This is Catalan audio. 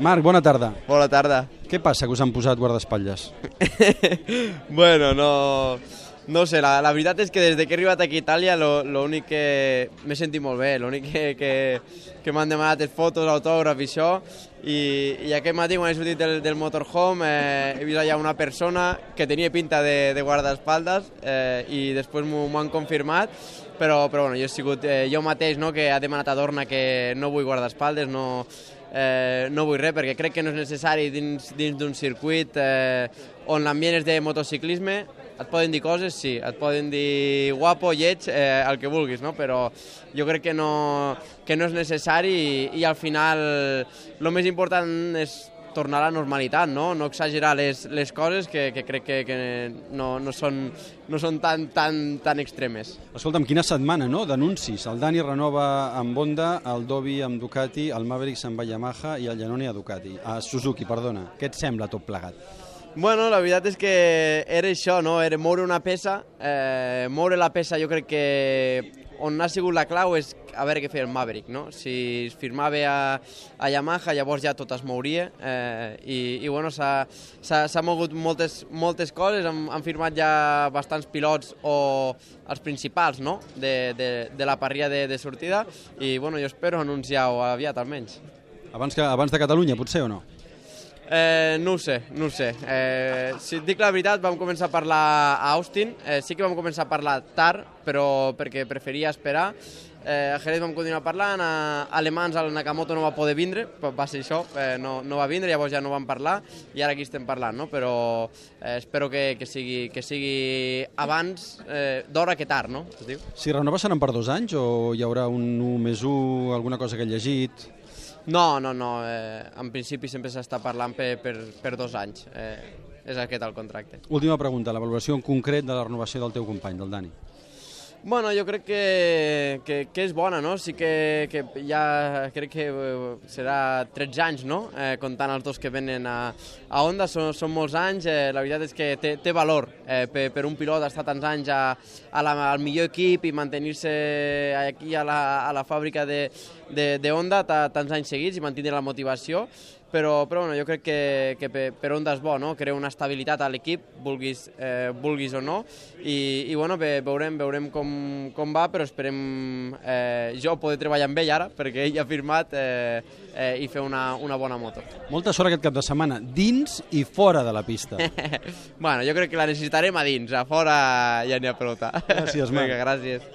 Marc, bona tarda. Bona tarda. Què passa que us han posat guardaespatlles? bueno, no... No sé, la, la veritat és que des de que he arribat aquí a Itàlia l'únic que m'he sentit molt bé, l'únic que, que, que m'han demanat és fotos, autògraf i això, i, i aquest matí quan he sortit del, del motorhome eh, he vist allà una persona que tenia pinta de, de guardaespaldes eh, i després m'ho han confirmat, però, però bueno, jo he sigut eh, jo mateix no, que ha demanat a Dorna que no vull guardaespaldes, no, eh, no vull res perquè crec que no és necessari dins, dins d'un circuit eh, on l'ambient és de motociclisme, et poden dir coses, sí, et poden dir guapo, lleig, eh, el que vulguis, no? però jo crec que no, que no és necessari i, i al final el més important és tornar a la normalitat, no, no exagerar les, les coses que, que crec que, que no, no, són, no són tan, tan, tan extremes. Escolta'm, quina setmana, no?, d'anuncis. El Dani renova amb Honda, el Dobi amb Ducati, el Maverick se'n va a Yamaha i el Janoni a Ducati. A Suzuki, perdona. Què et sembla tot plegat? Bueno, la veritat és que era això, no? Era moure una peça. Eh, moure la peça jo crec que on ha sigut la clau és a veure què feia el Maverick, no? Si es firmava a, a Yamaha, llavors ja tot es mouria eh, i, i bueno, s'ha mogut moltes, moltes coses, han, han firmat ja bastants pilots o els principals, no?, de, de, de la parrilla de, de sortida i bueno, jo espero anunciar-ho aviat almenys. Abans, que, abans de Catalunya, potser o no? Eh, no ho sé, no ho sé. Eh, si et dic la veritat, vam començar a parlar a Austin. Eh, sí que vam començar a parlar tard, però perquè preferia esperar. Eh, a Jerez vam continuar parlant, a Alemans el Nakamoto no va poder vindre, va ser això, eh, no, no va vindre, llavors ja no vam parlar, i ara aquí estem parlant, no? però eh, espero que, que, sigui, que sigui abans eh, d'hora que tard, no? Es diu? Si renova seran per dos anys o hi haurà un 1 més 1, alguna cosa que he llegit? No, no, no. Eh, en principi sempre s'està parlant per, per, per dos anys. Eh, és aquest el contracte. Última pregunta, la valoració en concret de la renovació del teu company, del Dani. Bueno, jo crec que, que, que és bona, no? Sí que, que ja crec que eh, serà 13 anys, no? Eh, comptant els dos que venen a, a Honda, són, són molts anys. Eh, la veritat és que té, té valor eh, per, per un pilot estar tants anys a, a la, al millor equip i mantenir-se aquí a la, a la fàbrica de, de, de Honda tants anys seguits i mantenir la motivació però, però bueno, jo crec que, que per, per és bo, no? crea una estabilitat a l'equip, vulguis, eh, vulguis o no, i, i bueno, bé, veurem, veurem com, com va, però esperem eh, jo poder treballar amb ell ara, perquè ell ha firmat eh, eh, i fer una, una bona moto. Molta sort aquest cap de setmana, dins i fora de la pista. bueno, jo crec que la necessitarem a dins, a fora ja n'hi ha pelota. Gràcies, Marc. Vinga, gràcies.